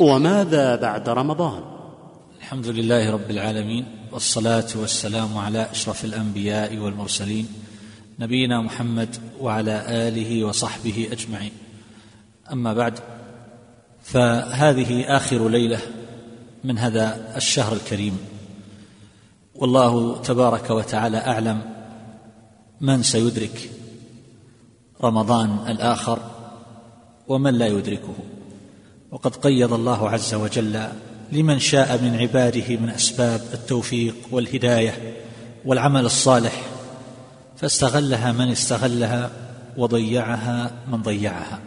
وماذا بعد رمضان؟ الحمد لله رب العالمين والصلاة والسلام على أشرف الأنبياء والمرسلين نبينا محمد وعلى آله وصحبه أجمعين. أما بعد فهذه آخر ليلة من هذا الشهر الكريم. والله تبارك وتعالى أعلم من سيدرك رمضان الآخر ومن لا يدركه. وقد قيض الله عز وجل لمن شاء من عباده من أسباب التوفيق والهداية والعمل الصالح فاستغلها من استغلها وضيعها من ضيعها.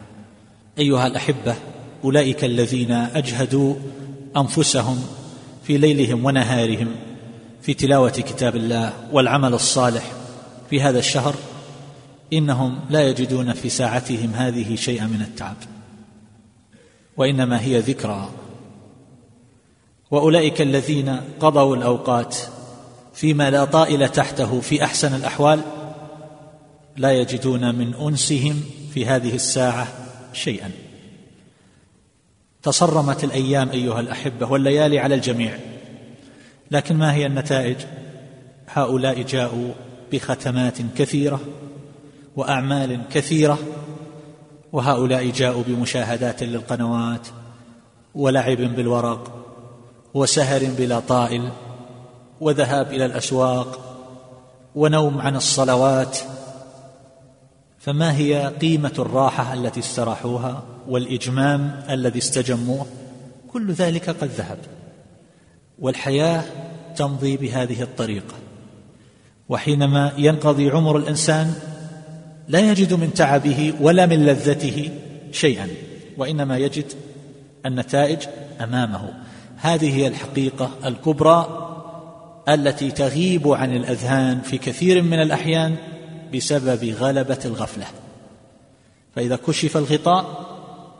أيها الأحبة أولئك الذين أجهدوا أنفسهم في ليلهم ونهارهم في تلاوة كتاب الله والعمل الصالح في هذا الشهر إنهم لا يجدون في ساعتهم هذه شيئا من التعب. وإنما هي ذكرى. وأولئك الذين قضوا الأوقات فيما لا طائل تحته في أحسن الأحوال لا يجدون من أنسهم في هذه الساعة شيئا. تصرمت الأيام أيها الأحبة والليالي على الجميع. لكن ما هي النتائج؟ هؤلاء جاءوا بختمات كثيرة وأعمال كثيرة وهؤلاء جاءوا بمشاهدات للقنوات ولعب بالورق وسهر بلا طائل وذهاب إلى الأسواق ونوم عن الصلوات فما هي قيمة الراحة التي استراحوها والإجمام الذي استجموه؟ كل ذلك قد ذهب. والحياة تمضي بهذه الطريقة وحينما ينقضي عمر الإنسان لا يجد من تعبه ولا من لذته شيئا وإنما يجد النتائج أمامه. هذه هي الحقيقة الكبرى التي تغيب عن الأذهان في كثير من الأحيان بسبب غلبة الغفلة. فإذا كشف الغطاء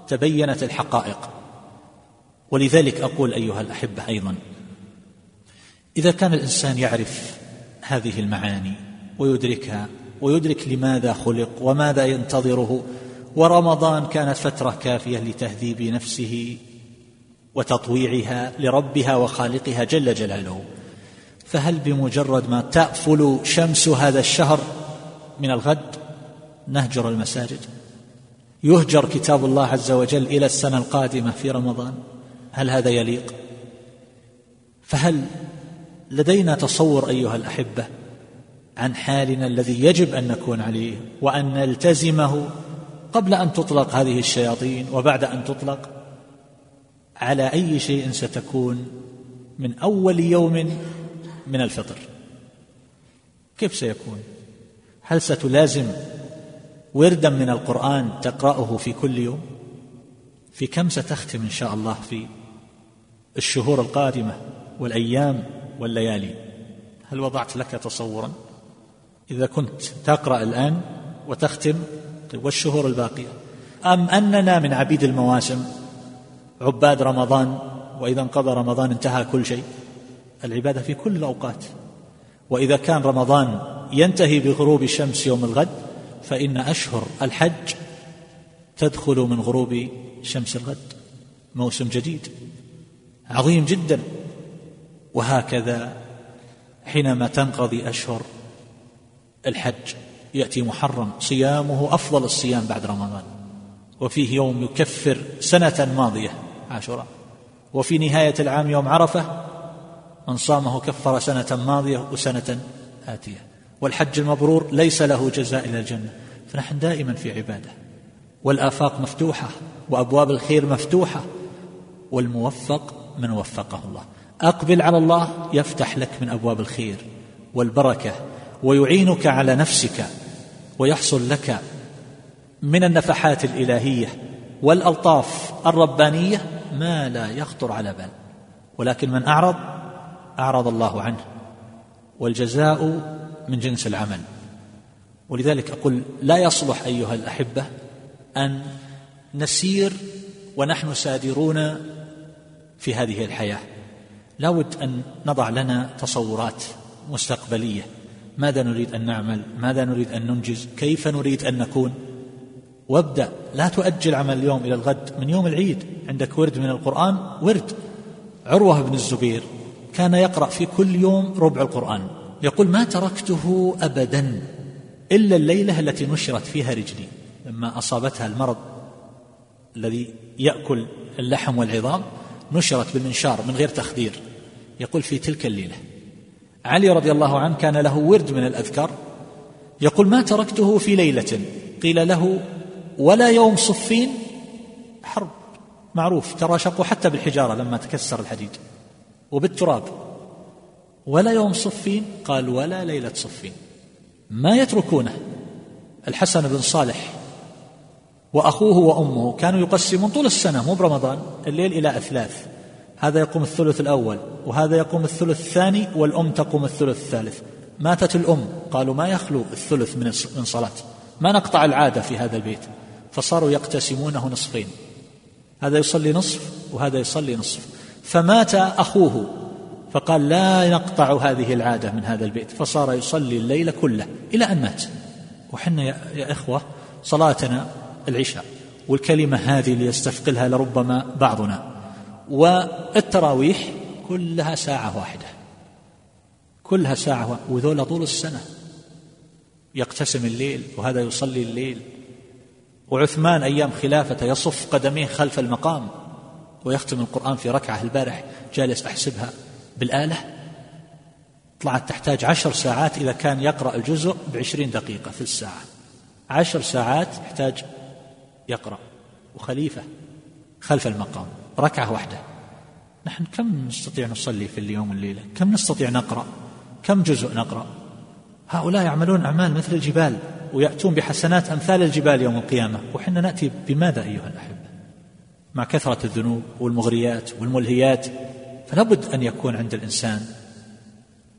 تبينت الحقائق. ولذلك أقول أيها الأحبة أيضا إذا كان الإنسان يعرف هذه المعاني ويدركها ويدرك لماذا خلق وماذا ينتظره. ورمضان كانت فترة كافية لتهذيب نفسه وتطويعها لربها وخالقها جل جلاله. فهل بمجرد ما تأفل شمس هذا الشهر من الغد نهجر المساجد؟ يهجر كتاب الله عز وجل إلى السنة القادمة في رمضان. هل هذا يليق؟ فهل لدينا تصور أيها الأحبة عن حالنا الذي يجب أن نكون عليه وأن نلتزمه قبل أن تطلق هذه الشياطين وبعد أن تطلق. على أي شيء ستكون من أول يوم من الفطر؟ كيف سيكون؟ هل ستلازم وردا من القرآن تقرأه في كل يوم؟ في كم ستختم إن شاء الله في الشهور القادمة والأيام والليالي؟ هل وضعت لك تصورا؟ إذا كنت تقرأ الآن وتختم طيب والشهور الباقية؟ أم أننا من عبيد المواسم عباد رمضان وإذا انقضى رمضان انتهى كل شيء؟ العبادة في كل الأوقات. وإذا كان رمضان ينتهي بغروب الشمس يوم الغد فإن أشهر الحج تدخل من غروب شمس الغد. موسم جديد عظيم جدا. وهكذا حينما تنقضي أشهر الحج يأتي محرم صيامه أفضل الصيام بعد رمضان. وفيه يوم يكفر سنة ماضية عاشوراء. وفي نهاية العام يوم عرفة من صامه كفر سنة ماضية وسنة آتية. والحج المبرور ليس له جزاء إلا الجنة. فنحن دائما في عبادة. والآفاق مفتوحة وأبواب الخير مفتوحة والموفق من وفقه الله. أقبل على الله يفتح لك من أبواب الخير والبركة ويعينك على نفسك ويحصل لك من النفحات الإلهية والألطاف الربانية ما لا يخطر على بال. ولكن من أعرض؟ أعرض الله عنه. والجزاء من جنس العمل. ولذلك أقول لا يصلح أيها الأحبة أن نسير ونحن سادرون في هذه الحياة. لابد أن نضع لنا تصورات مستقبلية. ماذا نريد أن نعمل؟ ماذا نريد أن ننجز؟ كيف نريد أن نكون؟ وابدأ. لا تؤجل عمل اليوم إلى الغد. من يوم العيد عندك ورد من القرآن؟ ورد. عروة بن الزبير كان يقرأ في كل يوم ربع القرآن. يقول ما تركته أبدا إلا الليلة التي نشرت فيها رجلي. لما أصابتها المرض الذي يأكل اللحم والعظام نشرت بالمنشار من غير تخدير. يقول في تلك الليلة علي رضي الله عنه كان له ورد من الأذكار يقول ما تركته في ليلة؟ قيل له ولا يوم صفين حرب. معروف تراشقوا حتى بالحجارة لما تكسر الحديد. وبالتراب. ولا يوم صفين؟ قال ولا ليلة صفين. ما يتركونه؟ الحسن بن صالح وأخوه وأمه كانوا يقسمون طول السنة مو برمضان الليل إلى أثلاث. هذا يقوم الثلث الأول وهذا يقوم الثلث الثاني والأم تقوم الثلث الثالث. ماتت الأم قالوا ما يخلو الثلث من صلاة. ما نقطع العادة في هذا البيت. فصاروا يقتسمونه نصفين. هذا يصلي نصف وهذا يصلي نصف. فمات أخوه فقال لا نقطع هذه العادة من هذا البيت. فصار يصلي الليل كله إلى أن مات. وحنا يا إخوة صلاتنا العشاء والكلمة هذه اللي يستثقلها لربما بعضنا. والتراويح كلها ساعة واحدة. كلها ساعة وذولا طول السنة. يقتسم الليل وهذا يصلي الليل. وعثمان أيام خلافته يصف قدميه خلف المقام ويختم القرآن في ركعة البارح. جالس أحسبها بالآلة. طلعت تحتاج عشر ساعات إذا كان يقرأ الجزء بعشرين دقيقة في الساعة. عشر ساعات يحتاج يقرأ. وخليفة خلف المقام. ركعة واحدة. نحن كم نستطيع نصلي في اليوم الليلة كم نستطيع نقرأ؟ كم جزء نقرأ؟ هؤلاء يعملون أعمال مثل الجبال ويأتون بحسنات أمثال الجبال يوم القيامة. وحنا نأتي بماذا أيها الأحبة؟ مع كثرة الذنوب والمغريات والملهيات فلا بد أن يكون عند الإنسان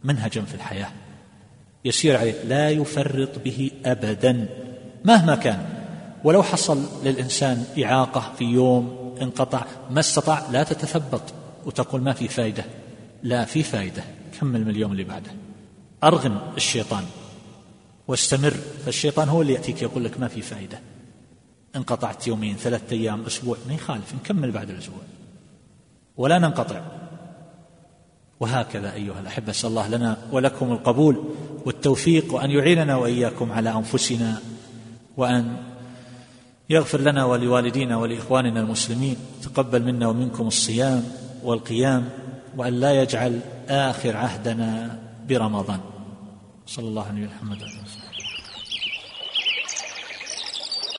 منهجا في الحياة. يسير عليه لا يفرط به أبدا مهما كان. ولو حصل للإنسان إعاقة في يوم انقطع. ما استطاع لا تتثبط وتقول ما في فائدة لا في فائدة كمل من اليوم اللي بعده. أرغم الشيطان. واستمر. فالشيطان هو اللي يأتيك يقول لك ما في فائدة انقطعت يومين ثلاثة أيام أسبوع. ما يخالف. نكمل بعد الأسبوع. ولا ننقطع. وهكذا أيها الأحبة أسأل الله لنا ولكم القبول والتوفيق وأن يعيننا وإياكم على أنفسنا وأن يغفر لنا ولوالدينا ولإخواننا المسلمين تقبل منا ومنكم الصيام والقيام وأن لا يجعل آخر عهدنا برمضان. صلى الله عليه وسلم.